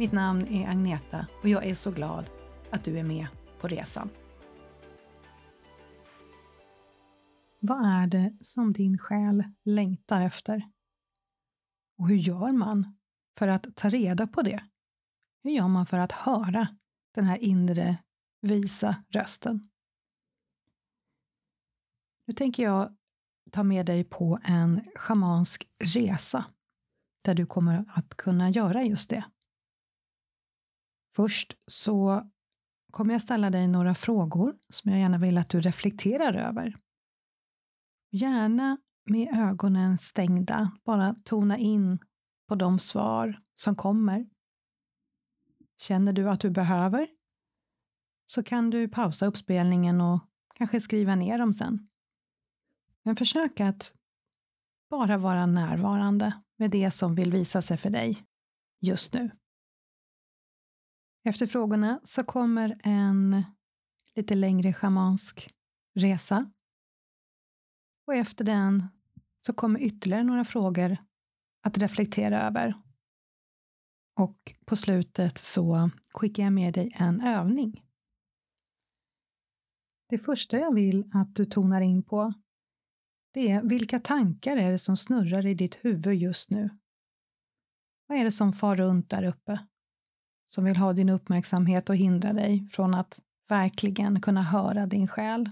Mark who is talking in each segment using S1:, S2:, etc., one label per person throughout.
S1: Mitt namn är Agneta och jag är så glad att du är med på resan. Vad är det som din själ längtar efter? Och hur gör man för att ta reda på det? Hur gör man för att höra den här inre visa rösten? Nu tänker jag ta med dig på en schamansk resa där du kommer att kunna göra just det. Först så kommer jag ställa dig några frågor som jag gärna vill att du reflekterar över. Gärna med ögonen stängda, bara tona in på de svar som kommer. Känner du att du behöver så kan du pausa uppspelningen och kanske skriva ner dem sen. Men försök att bara vara närvarande med det som vill visa sig för dig just nu. Efter frågorna så kommer en lite längre schamansk resa. Och efter den så kommer ytterligare några frågor att reflektera över. Och på slutet så skickar jag med dig en övning. Det första jag vill att du tonar in på det är vilka tankar är det som snurrar i ditt huvud just nu? Vad är det som far runt där uppe? Som vill ha din uppmärksamhet och hindra dig från att verkligen kunna höra din själ?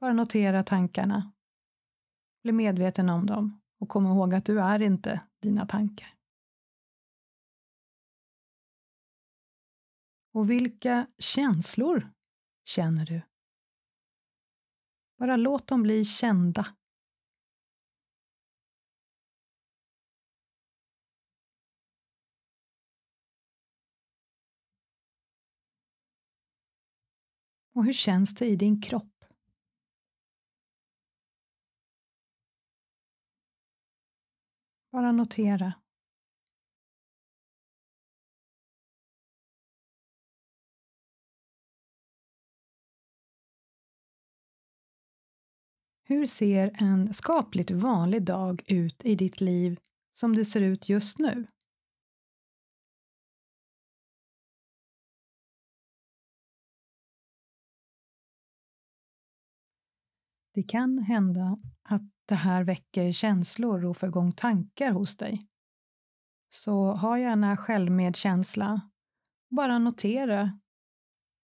S1: Bara notera tankarna. Bli medveten om dem och kom ihåg att du är inte dina tankar. Och vilka känslor känner du? Bara låt dem bli kända. Och hur känns det i din kropp? Bara notera. Hur ser en skapligt vanlig dag ut i ditt liv som det ser ut just nu? Det kan hända att det här väcker känslor och får igång tankar hos dig. Så ha gärna självmedkänsla. Bara notera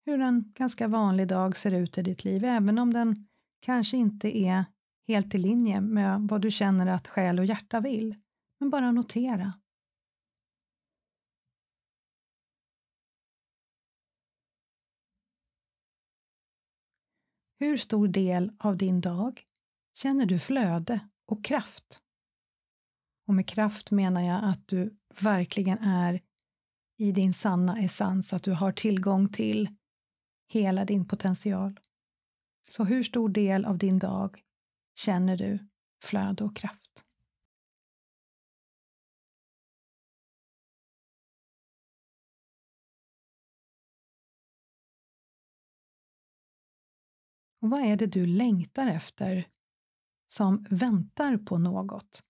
S1: hur en ganska vanlig dag ser ut i ditt liv, även om den kanske inte är helt i linje med vad du känner att själ och hjärta vill. Men bara notera. Hur stor del av din dag känner du flöde och kraft? Och med kraft menar jag att du verkligen är i din sanna essens, att du har tillgång till hela din potential. Så hur stor del av din dag känner du flöde och kraft? Och vad är det du längtar efter som väntar på något?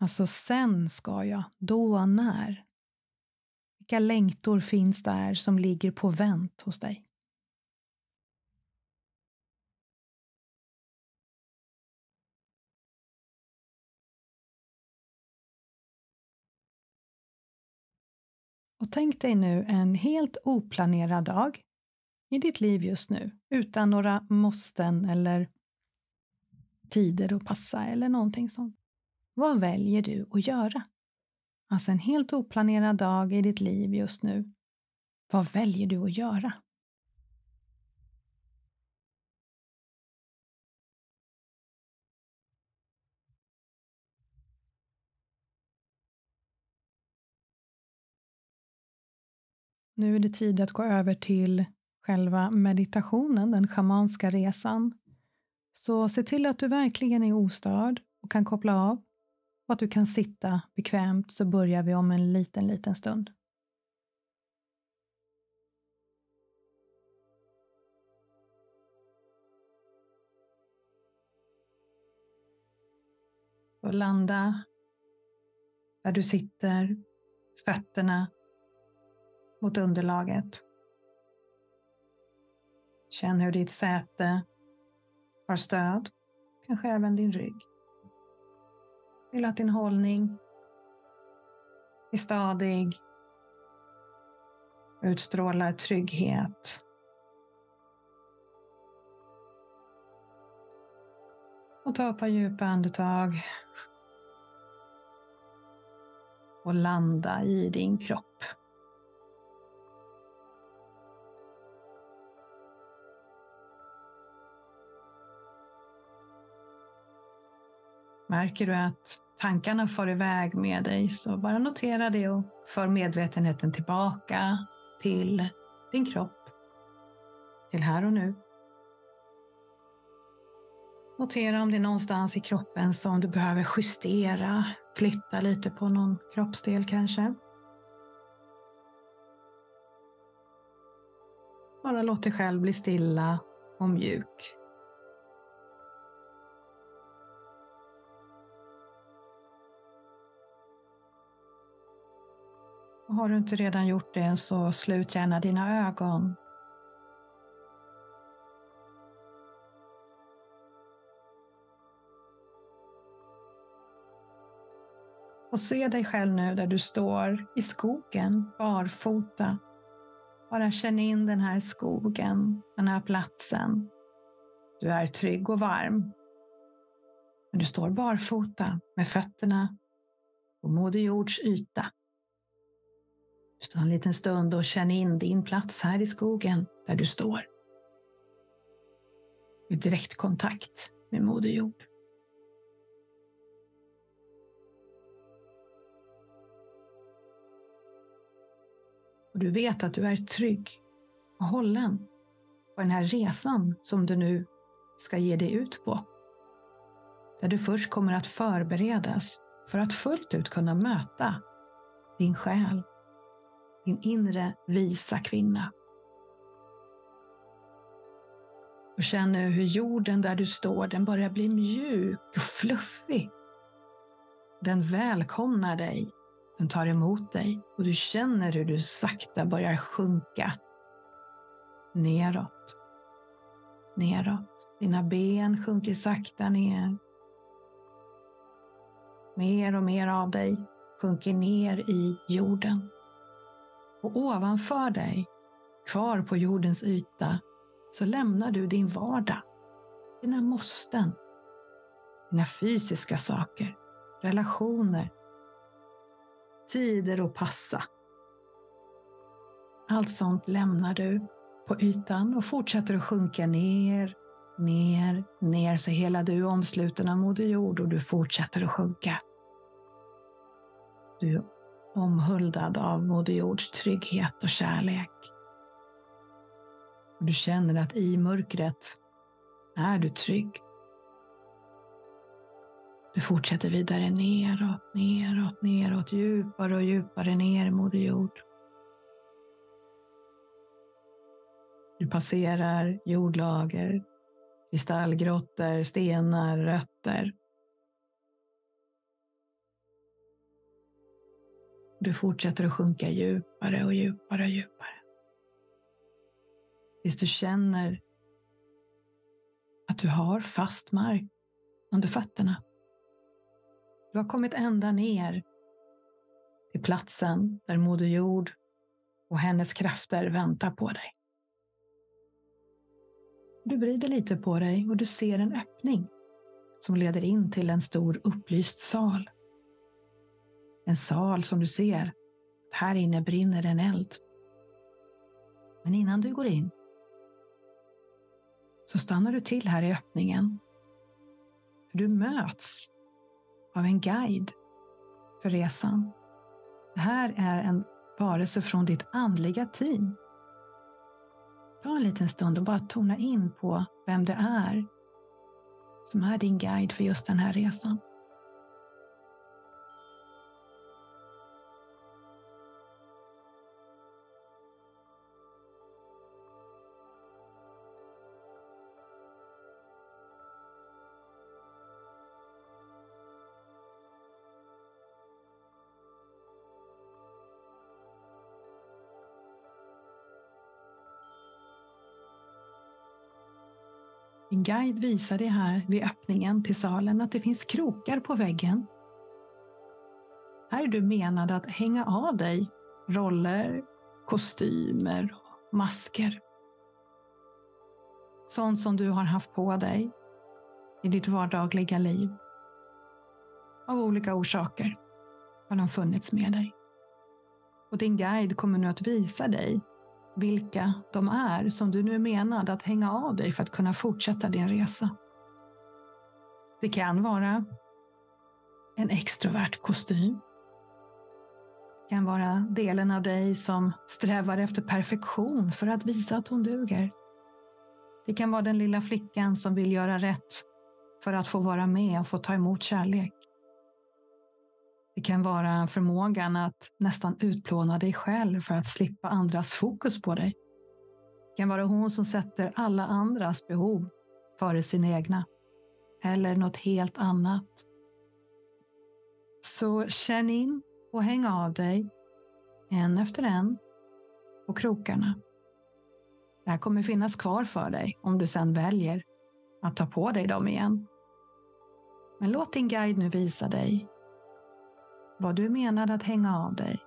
S1: Alltså, sen ska jag, då, när? Vilka längtor finns där som ligger på vänt hos dig? Och tänk dig nu en helt oplanerad dag i ditt liv just nu, utan några måsten eller tider att passa eller någonting sånt. Vad väljer du att göra? Alltså en helt oplanerad dag i ditt liv just nu. Vad väljer du att göra? Nu är det tid att gå över till själva meditationen, den schamanska resan. Så se till att du verkligen är ostörd och kan koppla av och att du kan sitta bekvämt så börjar vi om en liten, liten stund. Och landa där du sitter, fötterna mot underlaget. Känn hur ditt säte har stöd, kanske även din rygg. Vill att din hållning är stadig, utstrålar trygghet. Och ta ett par djupa andetag. Och landa i din kropp. Märker du att tankarna far iväg med dig så bara notera det och för medvetenheten tillbaka till din kropp, till här och nu. Notera om det är någonstans i kroppen som du behöver justera, flytta lite på någon kroppsdel kanske. Bara låt dig själv bli stilla och mjuk. Har du inte redan gjort det så slut gärna dina ögon. Och se dig själv nu där du står i skogen, barfota. Bara känn in den här skogen, den här platsen. Du är trygg och varm. Men du står barfota med fötterna på Moder Jords yta. Stå en liten stund och känn in din plats här i skogen där du står. I direktkontakt med Moder Jord. Och du vet att du är trygg och hållen på den här resan som du nu ska ge dig ut på. Där du först kommer att förberedas för att fullt ut kunna möta din själ din inre visa kvinna. Och känn nu hur jorden där du står, den börjar bli mjuk och fluffig. Den välkomnar dig, den tar emot dig och du känner hur du sakta börjar sjunka neråt. Neråt. Dina ben sjunker sakta ner. Mer och mer av dig sjunker ner i jorden. Och ovanför dig, kvar på jordens yta, så lämnar du din vardag. Dina måsten. Dina fysiska saker. Relationer. Tider att passa. Allt sånt lämnar du på ytan och fortsätter att sjunka ner, ner, ner så hela du är omsluten av Moder Jord och du fortsätter att sjunka. Du omhuldad av Moder Jords trygghet och kärlek. Du känner att i mörkret är du trygg. Du fortsätter vidare neråt, neråt, neråt, djupare och djupare ner Moder Jord. Du passerar jordlager, kristallgrottor, stenar, rötter Du fortsätter att sjunka djupare och djupare och djupare. Tills du känner att du har fast mark under fötterna. Du har kommit ända ner till platsen där Moder Jord och hennes krafter väntar på dig. Du vrider lite på dig och du ser en öppning som leder in till en stor upplyst sal. En sal som du ser, här inne brinner en eld. Men innan du går in så stannar du till här i öppningen. För du möts av en guide för resan. Det här är en varelse från ditt andliga team. Ta en liten stund och bara tona in på vem det är som är din guide för just den här resan. Din guide visar dig här vid öppningen till salen att det finns krokar på väggen. Här är du menad att hänga av dig roller, kostymer och masker. Sånt som du har haft på dig i ditt vardagliga liv. Av olika orsaker har de funnits med dig. Och din guide kommer nu att visa dig vilka de är som du nu är menad att hänga av dig för att kunna fortsätta din resa. Det kan vara en extrovert kostym. Det kan vara delen av dig som strävar efter perfektion för att visa att hon duger. Det kan vara den lilla flickan som vill göra rätt för att få vara med och få ta emot kärlek. Det kan vara förmågan att nästan utplåna dig själv för att slippa andras fokus på dig. Det kan vara hon som sätter alla andras behov före sina egna. Eller något helt annat. Så känn in och häng av dig, en efter en, på krokarna. Det här kommer finnas kvar för dig om du sedan väljer att ta på dig dem igen. Men låt din guide nu visa dig vad du menade att hänga av dig.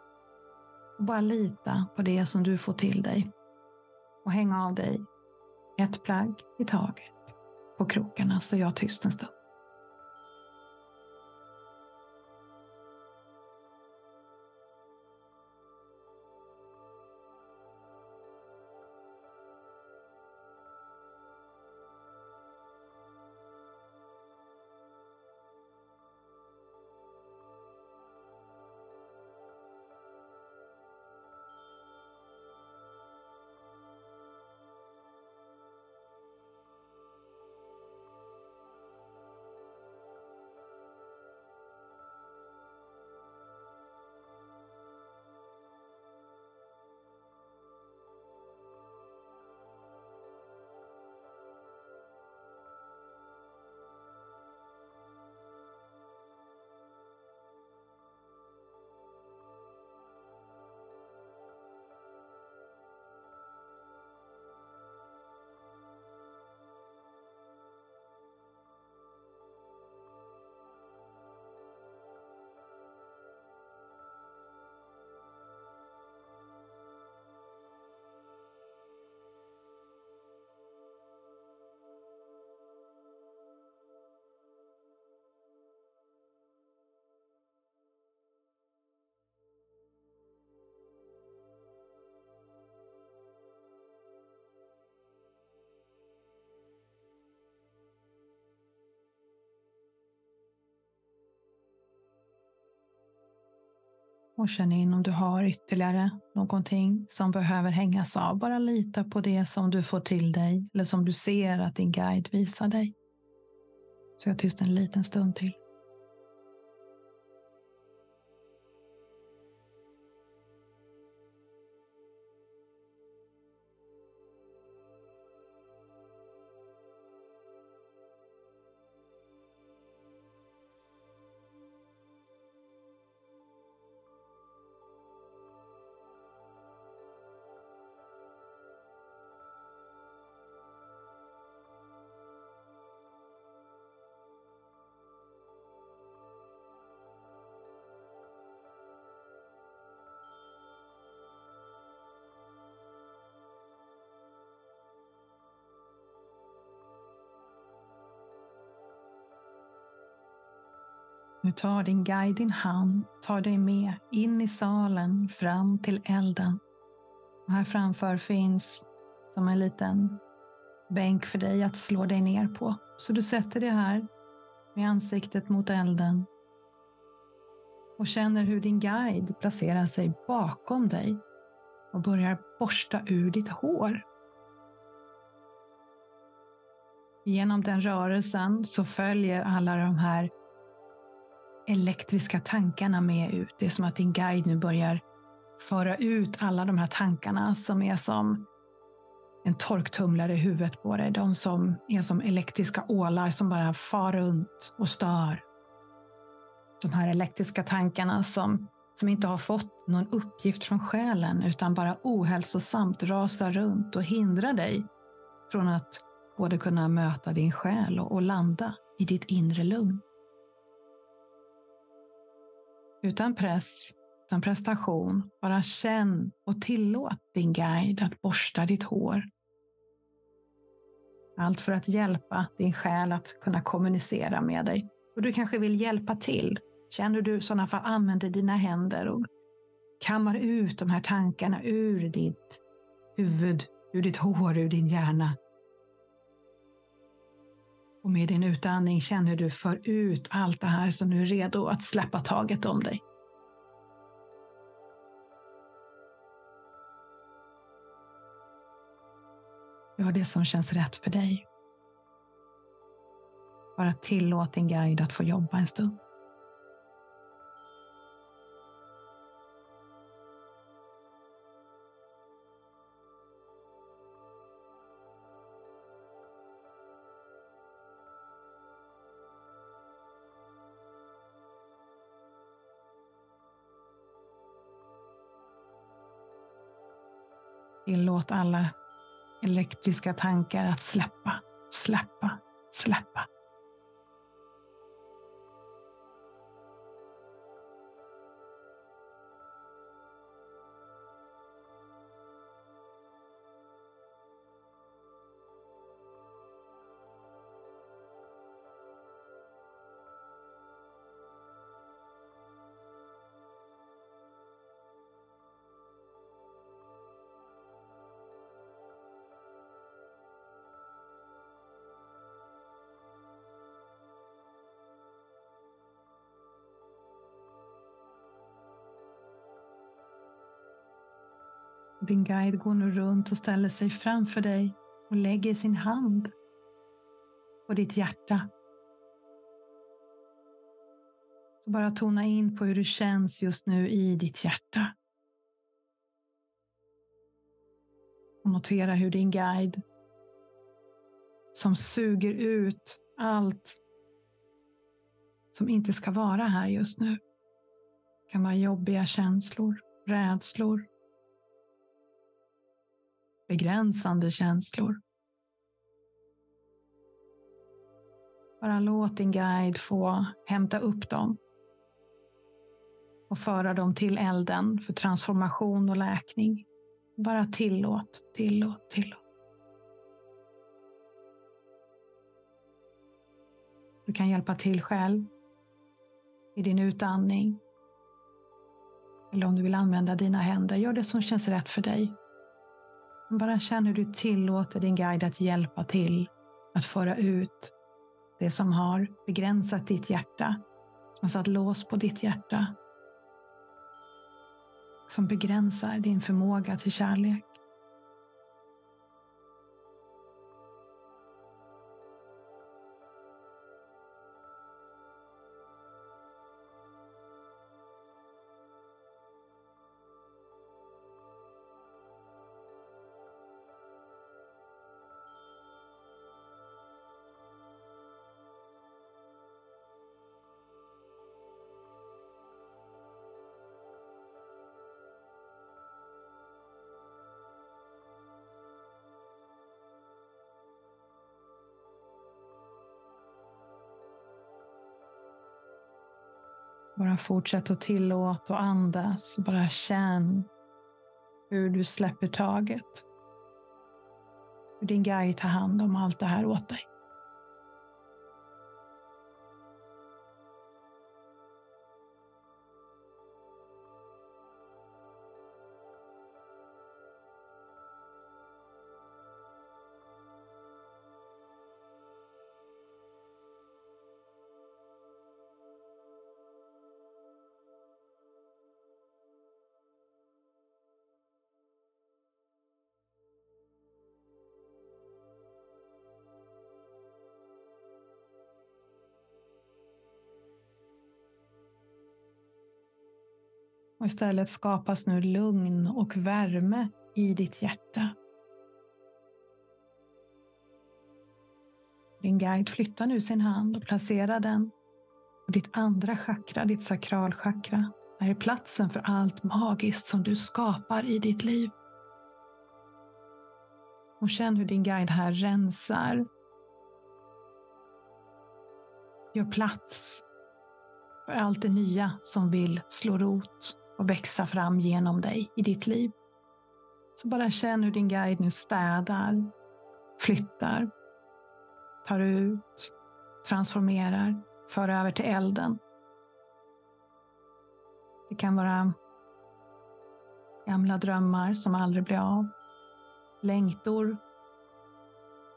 S1: Och bara lita på det som du får till dig. Och hänga av dig ett plagg i taget på krokarna så jag tyst en stund. Och känn in om du har ytterligare någonting som behöver hängas av. Bara lita på det som du får till dig eller som du ser att din guide visar dig. Så jag tystnar en liten stund till. Nu tar din guide din hand, tar dig med in i salen, fram till elden. Och här framför finns som en liten bänk för dig att slå dig ner på. Så du sätter dig här med ansiktet mot elden och känner hur din guide placerar sig bakom dig och börjar borsta ur ditt hår. Genom den rörelsen så följer alla de här elektriska tankarna med ut. Det är som att din guide nu börjar föra ut alla de här tankarna som är som en torktumlare i huvudet på dig. De som är som elektriska ålar som bara far runt och stör. De här elektriska tankarna som, som inte har fått någon uppgift från själen utan bara ohälsosamt rasar runt och hindrar dig från att både kunna möta din själ och, och landa i ditt inre lugn. Utan press, utan prestation, bara känn och tillåt din guide att borsta ditt hår. Allt för att hjälpa din själ att kunna kommunicera med dig. Och du kanske vill hjälpa till. Känner du i sådana fall använder dina händer och kammar ut de här tankarna ur ditt huvud, ur ditt hår, ur din hjärna. Och med din utandning känner du för ut allt det här som nu är redo att släppa taget om dig. Gör det som känns rätt för dig. Bara tillåt din guide att få jobba en stund. Tillåt alla elektriska tankar att släppa, släppa, släppa. Din guide går nu runt och ställer sig framför dig och lägger sin hand på ditt hjärta. Så bara tona in på hur det känns just nu i ditt hjärta. Och notera hur din guide som suger ut allt som inte ska vara här just nu. Det kan vara jobbiga känslor, rädslor, begränsande känslor. Bara låt din guide få hämta upp dem och föra dem till elden för transformation och läkning. Bara tillåt, tillåt, tillåt. Du kan hjälpa till själv i din utandning. Eller om du vill använda dina händer, gör det som känns rätt för dig. Bara känn hur du tillåter din guide att hjälpa till att föra ut det som har begränsat ditt hjärta, som har satt lås på ditt hjärta, som begränsar din förmåga till kärlek. Bara fortsätt att tillåta och andas. Bara känn hur du släpper taget. Hur din guide tar hand om allt det här åt dig. Och istället skapas nu lugn och värme i ditt hjärta. Din guide flyttar nu sin hand och placerar den på ditt andra chakra, ditt sakralchakra. Det är platsen för allt magiskt som du skapar i ditt liv. Och känn hur din guide här rensar. Gör plats för allt det nya som vill slå rot och växa fram genom dig i ditt liv. Så bara känn hur din guide nu städar, flyttar, tar ut, transformerar, för över till elden. Det kan vara gamla drömmar som aldrig blir av. Längtor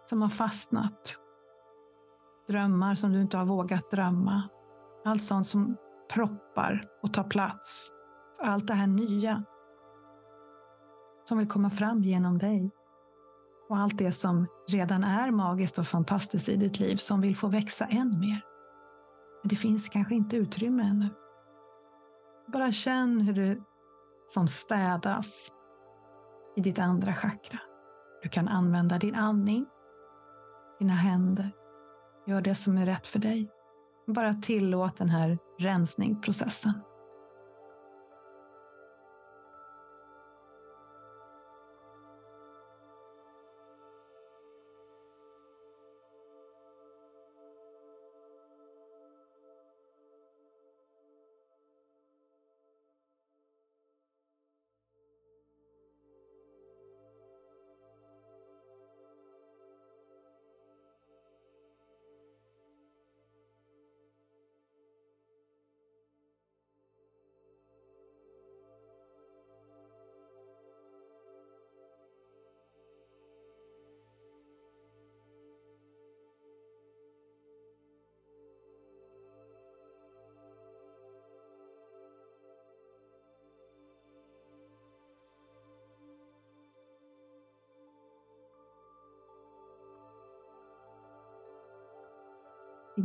S1: som har fastnat. Drömmar som du inte har vågat drömma. Allt sånt som proppar och tar plats allt det här nya som vill komma fram genom dig. Och allt det som redan är magiskt och fantastiskt i ditt liv som vill få växa än mer. Men det finns kanske inte utrymme ännu. Bara känn hur det som städas i ditt andra chakra. Du kan använda din andning, dina händer. Gör det som är rätt för dig. Bara tillåt den här rensningsprocessen.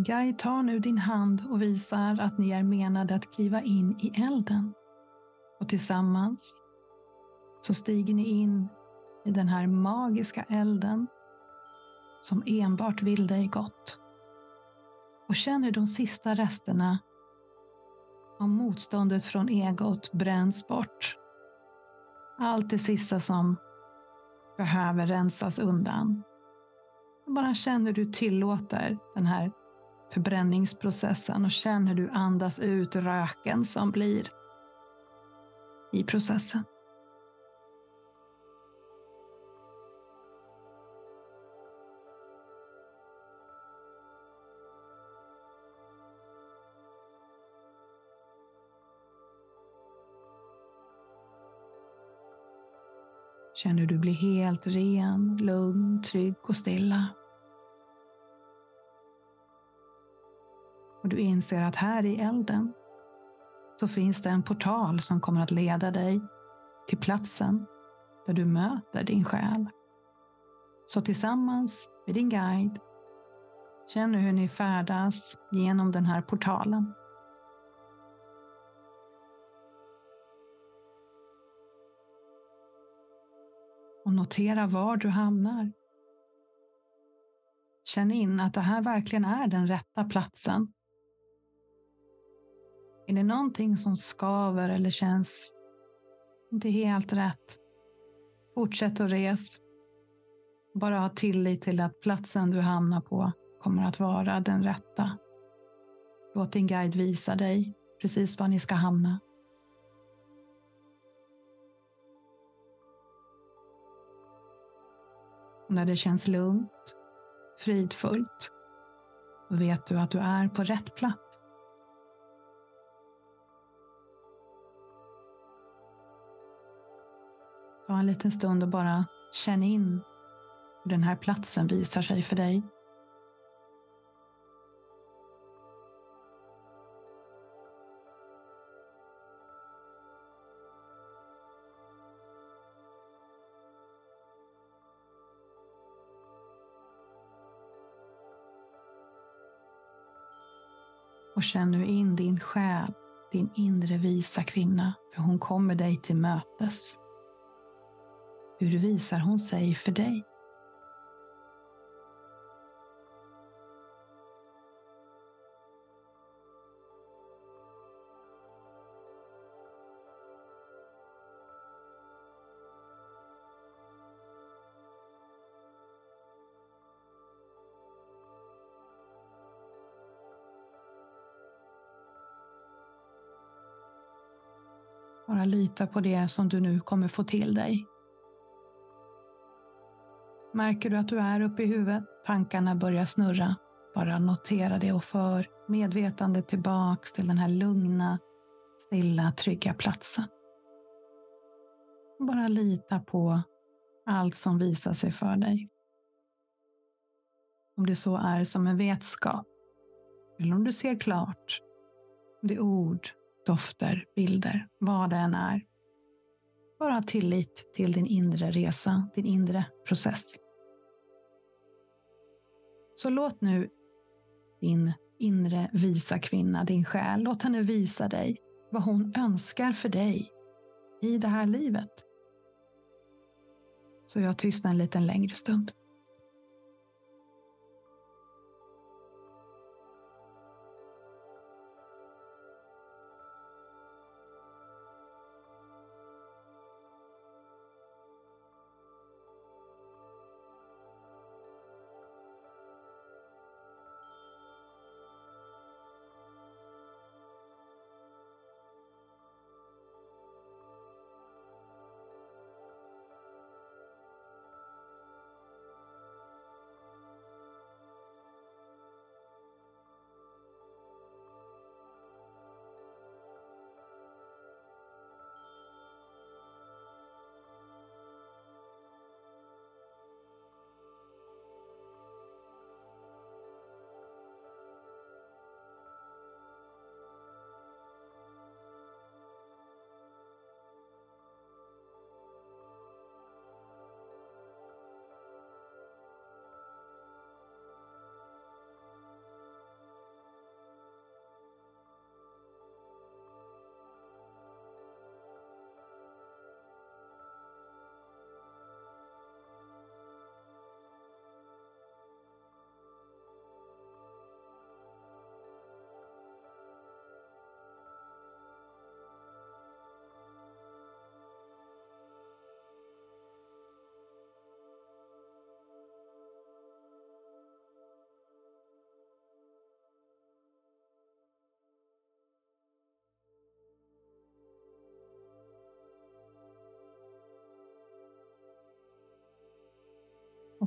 S1: Guy, tar nu din hand och visar att ni är menade att kliva in i elden. Och tillsammans så stiger ni in i den här magiska elden som enbart vill dig gott. Och känn hur de sista resterna av motståndet från egot bränns bort. Allt det sista som behöver rensas undan. Bara känn hur du tillåter den här förbränningsprocessen och känn hur du andas ut röken som blir i processen. Känn hur du blir helt ren, lugn, trygg och stilla. Och du inser att här i elden så finns det en portal som kommer att leda dig till platsen där du möter din själ. Så tillsammans med din guide känn hur ni färdas genom den här portalen. Och notera var du hamnar. Känn in att det här verkligen är den rätta platsen är det någonting som skaver eller känns inte helt rätt? Fortsätt att res. Bara ha tillit till att platsen du hamnar på kommer att vara den rätta. Låt din guide visa dig precis var ni ska hamna. Och när det känns lugnt, fridfullt, vet du att du är på rätt plats. Ta en liten stund och bara känn in hur den här platsen visar sig för dig. Och känn nu in din själ, din inre visa kvinna, för hon kommer dig till mötes. Hur visar hon sig för dig? Bara lita på det som du nu kommer få till dig. Märker du att du är uppe i huvudet, tankarna börjar snurra, bara notera det och för medvetandet tillbaks till den här lugna, stilla, trygga platsen. Bara lita på allt som visar sig för dig. Om det så är som en vetskap, eller om du ser klart, om det är ord, dofter, bilder, vad det än är. Bara ha tillit till din inre resa, din inre process. Så låt nu din inre visa kvinna, din själ, låt henne visa dig vad hon önskar för dig i det här livet. Så jag tystnar en liten längre stund.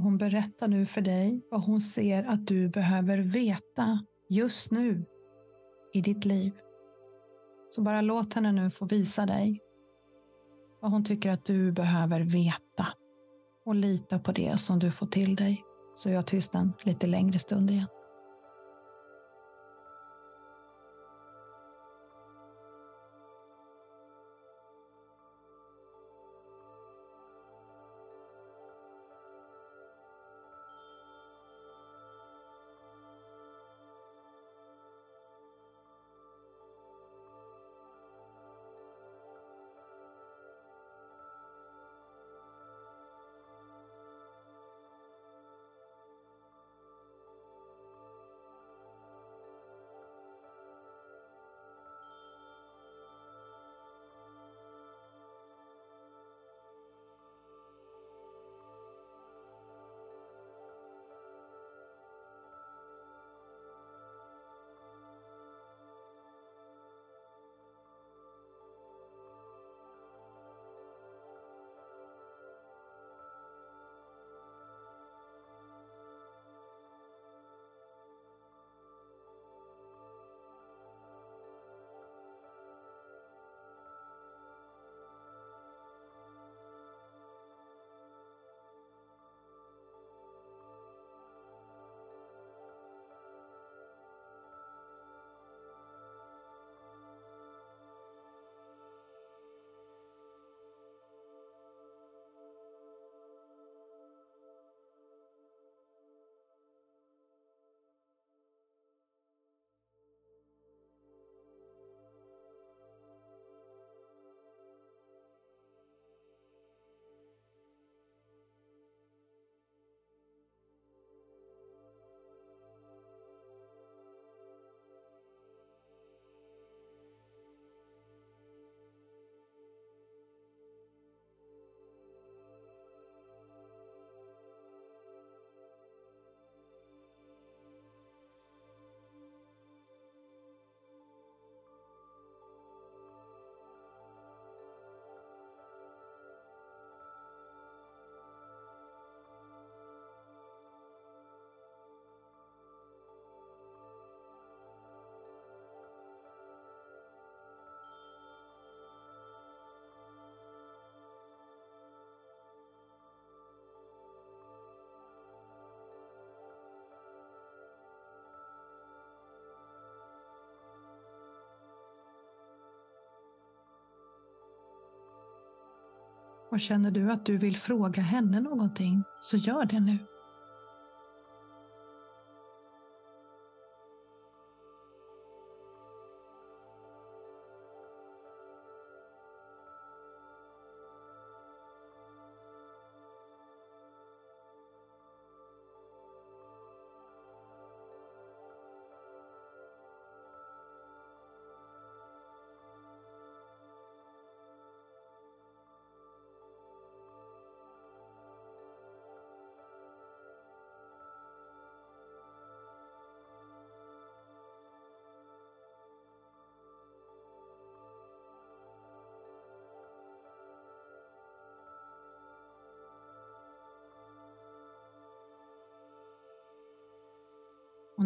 S1: Och hon berättar nu för dig vad hon ser att du behöver veta just nu i ditt liv. Så bara låt henne nu få visa dig vad hon tycker att du behöver veta. Och lita på det som du får till dig. Så jag tystnar lite längre stund igen. Och känner du att du vill fråga henne någonting, så gör det nu.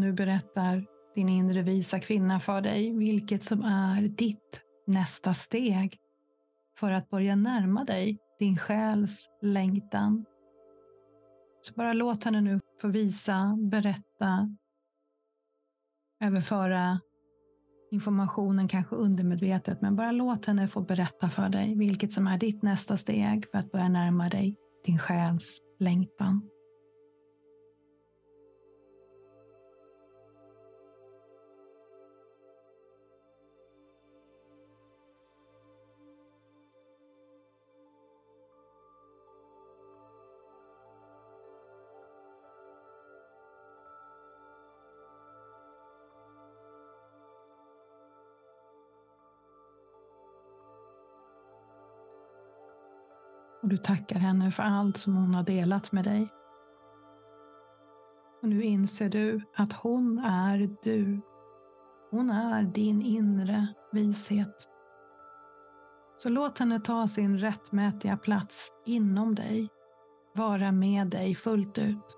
S1: Nu berättar din inre visa kvinna för dig vilket som är ditt nästa steg för att börja närma dig din själs längtan. Så bara låt henne nu få visa, berätta, överföra informationen kanske undermedvetet, men bara låt henne få berätta för dig vilket som är ditt nästa steg för att börja närma dig din själs längtan. Och du tackar henne för allt som hon har delat med dig. Och nu inser du att hon är du. Hon är din inre vishet. Så låt henne ta sin rättmätiga plats inom dig. Vara med dig fullt ut.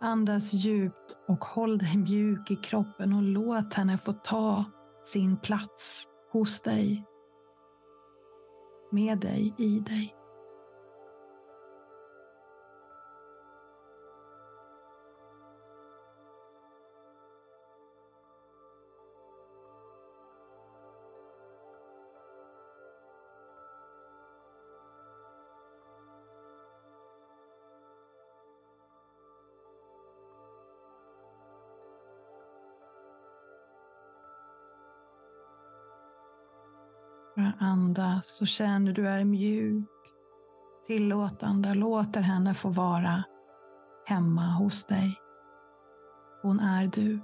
S1: Andas djupt och håll dig mjuk i kroppen och låt henne få ta sin plats hos dig med dig, i dig. Andas och känn hur du är mjuk, tillåtande, låter henne få vara hemma hos dig. Hon är du.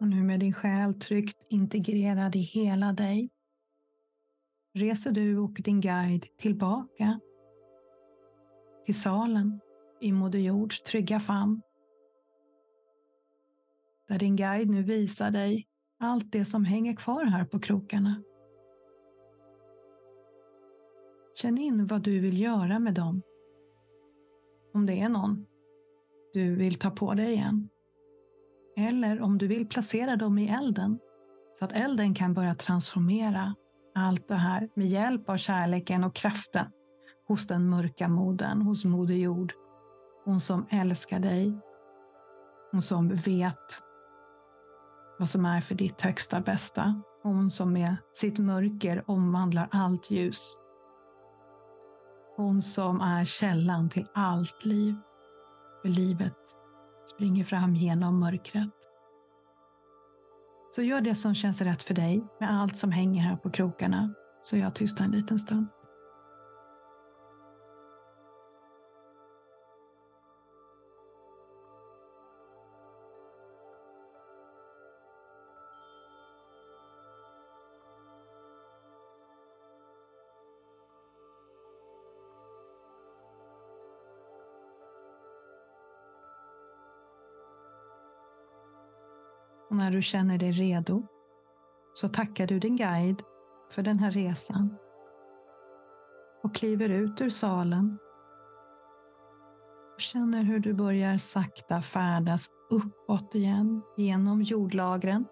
S1: Och nu med din själ tryggt integrerad i hela dig reser du och din guide tillbaka till salen i Moder Jords trygga famn där din guide nu visar dig allt det som hänger kvar här på krokarna. Känn in vad du vill göra med dem. Om det är någon du vill ta på dig igen. Eller om du vill placera dem i elden så att elden kan börja transformera allt det här med hjälp av kärleken och kraften hos den mörka modern, hos Moder Jord. Hon som älskar dig. Hon som vet vad som är för ditt högsta bästa. Hon som med sitt mörker omvandlar allt ljus. Hon som är källan till allt liv. För livet springer fram genom mörkret. Så gör det som känns rätt för dig med allt som hänger här på krokarna, så jag tystar en liten stund. Och när du känner dig redo så tackar du din guide för den här resan och kliver ut ur salen och känner hur du börjar sakta färdas uppåt igen genom jordlagren.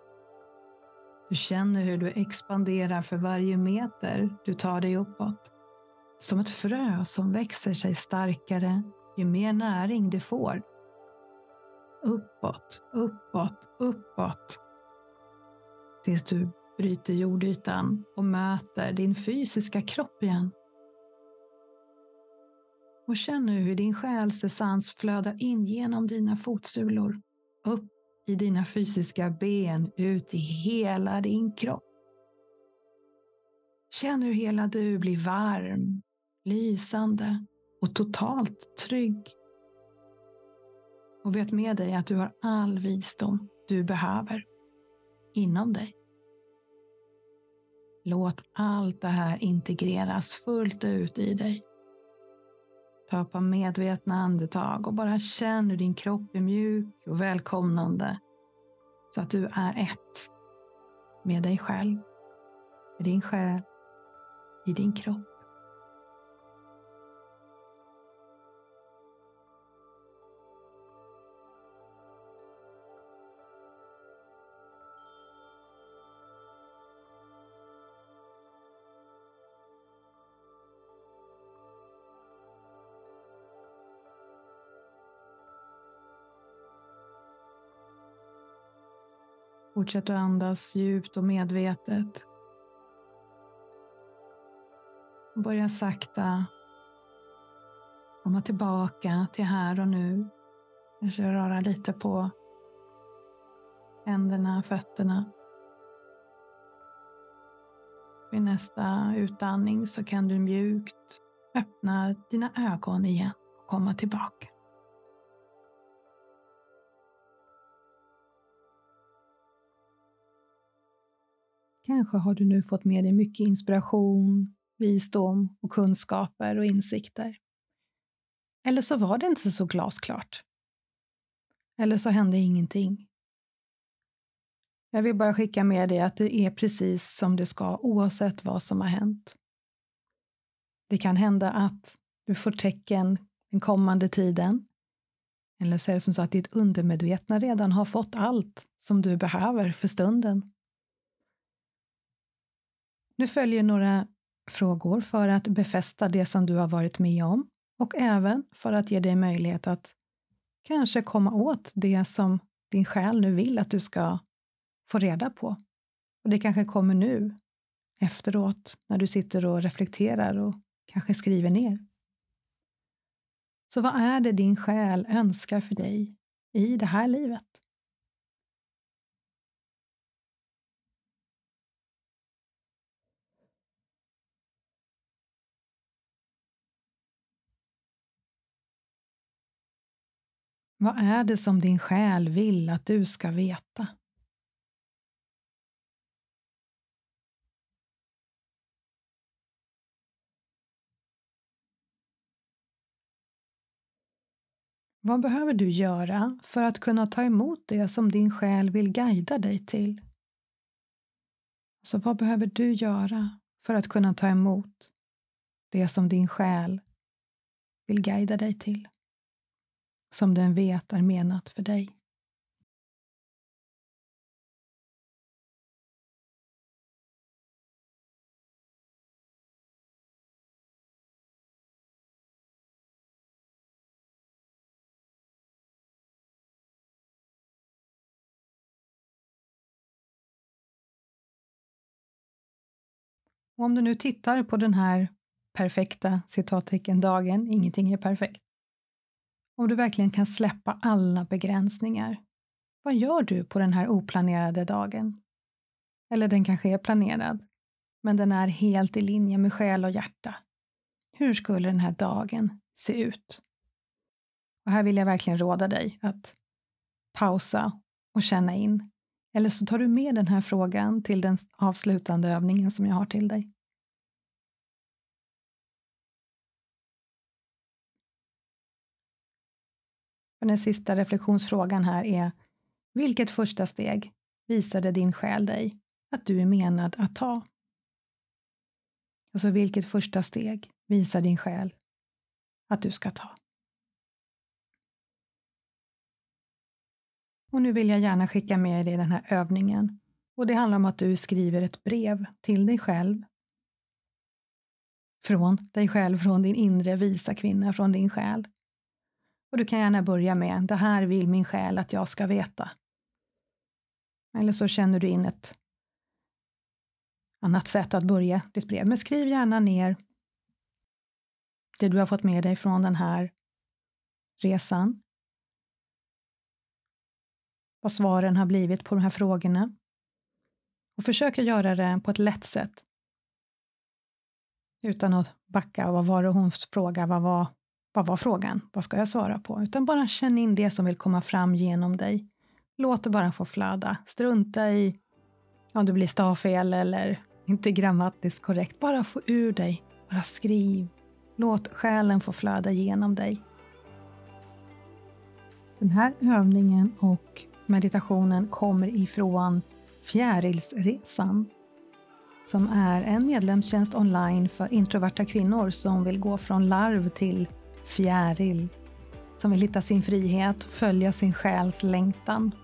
S1: Du känner hur du expanderar för varje meter du tar dig uppåt. Som ett frö som växer sig starkare ju mer näring det får uppåt, uppåt, uppåt. Tills du bryter jordytan och möter din fysiska kropp igen. Och känn nu hur din själs essens flödar in genom dina fotsulor, upp i dina fysiska ben, ut i hela din kropp. Känn hur hela du blir varm, lysande och totalt trygg. Och vet med dig att du har all visdom du behöver inom dig. Låt allt det här integreras fullt ut i dig. Ta ett par medvetna andetag och bara känn hur din kropp är mjuk och välkomnande. Så att du är ett med dig själv, med din själ, i din kropp. Fortsätt att andas djupt och medvetet. Börja sakta komma tillbaka till här och nu. Kanske röra lite på händerna, fötterna. Vid nästa utandning så kan du mjukt öppna dina ögon igen och komma tillbaka. Kanske har du nu fått med dig mycket inspiration, visdom och kunskaper och insikter. Eller så var det inte så glasklart. Eller så hände ingenting. Jag vill bara skicka med dig att det är precis som det ska oavsett vad som har hänt. Det kan hända att du får tecken den kommande tiden. Eller så är det som så att ditt undermedvetna redan har fått allt som du behöver för stunden. Nu följer några frågor för att befästa det som du har varit med om och även för att ge dig möjlighet att kanske komma åt det som din själ nu vill att du ska få reda på. Och det kanske kommer nu, efteråt, när du sitter och reflekterar och kanske skriver ner. Så vad är det din själ önskar för dig i det här livet? Vad är det som din själ vill att du ska veta? Vad behöver du göra för att kunna ta emot det som din själ vill guida dig till? Så vad behöver du göra för att kunna ta emot det som din själ vill guida dig till? Som den vet är menat för dig. Och om du nu tittar på den här perfekta citattecken dagen, ingenting är perfekt, om du verkligen kan släppa alla begränsningar. Vad gör du på den här oplanerade dagen? Eller den kanske är planerad, men den är helt i linje med själ och hjärta. Hur skulle den här dagen se ut? Och här vill jag verkligen råda dig att pausa och känna in. Eller så tar du med den här frågan till den avslutande övningen som jag har till dig. Och den sista reflektionsfrågan här är, vilket första steg visade din själ dig att du är menad att ta? Alltså vilket första steg visar din själ att du ska ta? Och nu vill jag gärna skicka med dig den här övningen. Och det handlar om att du skriver ett brev till dig själv. Från dig själv, från din inre visa kvinna, från din själ. Och du kan gärna börja med det här vill min själ att jag ska veta. Eller så känner du in ett annat sätt att börja ditt brev. Men skriv gärna ner det du har fått med dig från den här resan. Vad svaren har blivit på de här frågorna. Och försök att göra det på ett lätt sätt. Utan att backa och vad var det hon frågade, vad var, vad var frågan, vad ska jag svara på? Utan bara känn in det som vill komma fram genom dig. Låt det bara få flöda. Strunta i om det blir stavfel eller inte grammatiskt korrekt. Bara få ur dig. Bara skriv. Låt själen få flöda genom dig. Den här övningen och meditationen kommer ifrån Fjärilsresan som är en medlemstjänst online för introverta kvinnor som vill gå från larv till fjäril, som vill hitta sin frihet, följa sin själs längtan.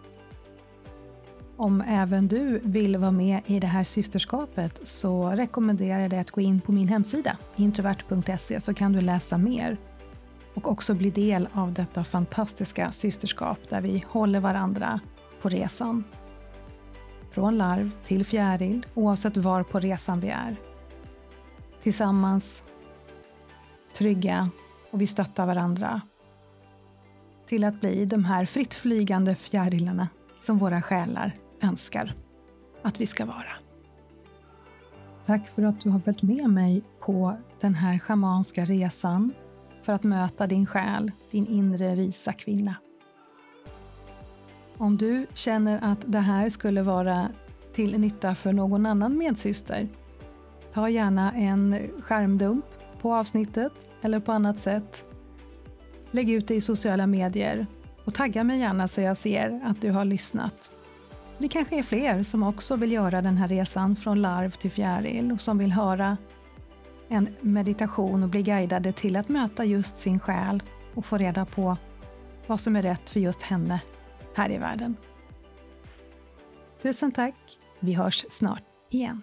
S1: Om även du vill vara med i det här systerskapet så rekommenderar jag dig att gå in på min hemsida, introvert.se, så kan du läsa mer och också bli del av detta fantastiska systerskap där vi håller varandra på resan. Från larv till fjäril, oavsett var på resan vi är. Tillsammans, trygga och vi stöttar varandra till att bli de här fritt flygande fjärilarna som våra själar önskar att vi ska vara. Tack för att du har följt med mig på den här schamanska resan för att möta din själ, din inre visa kvinna. Om du känner att det här skulle vara till nytta för någon annan medsyster, ta gärna en skärmdump på avsnittet eller på annat sätt. Lägg ut det i sociala medier och tagga mig gärna så jag ser att du har lyssnat. Det kanske är fler som också vill göra den här resan från larv till fjäril och som vill höra en meditation och bli guidade till att möta just sin själ och få reda på vad som är rätt för just henne här i världen. Tusen tack! Vi hörs snart igen.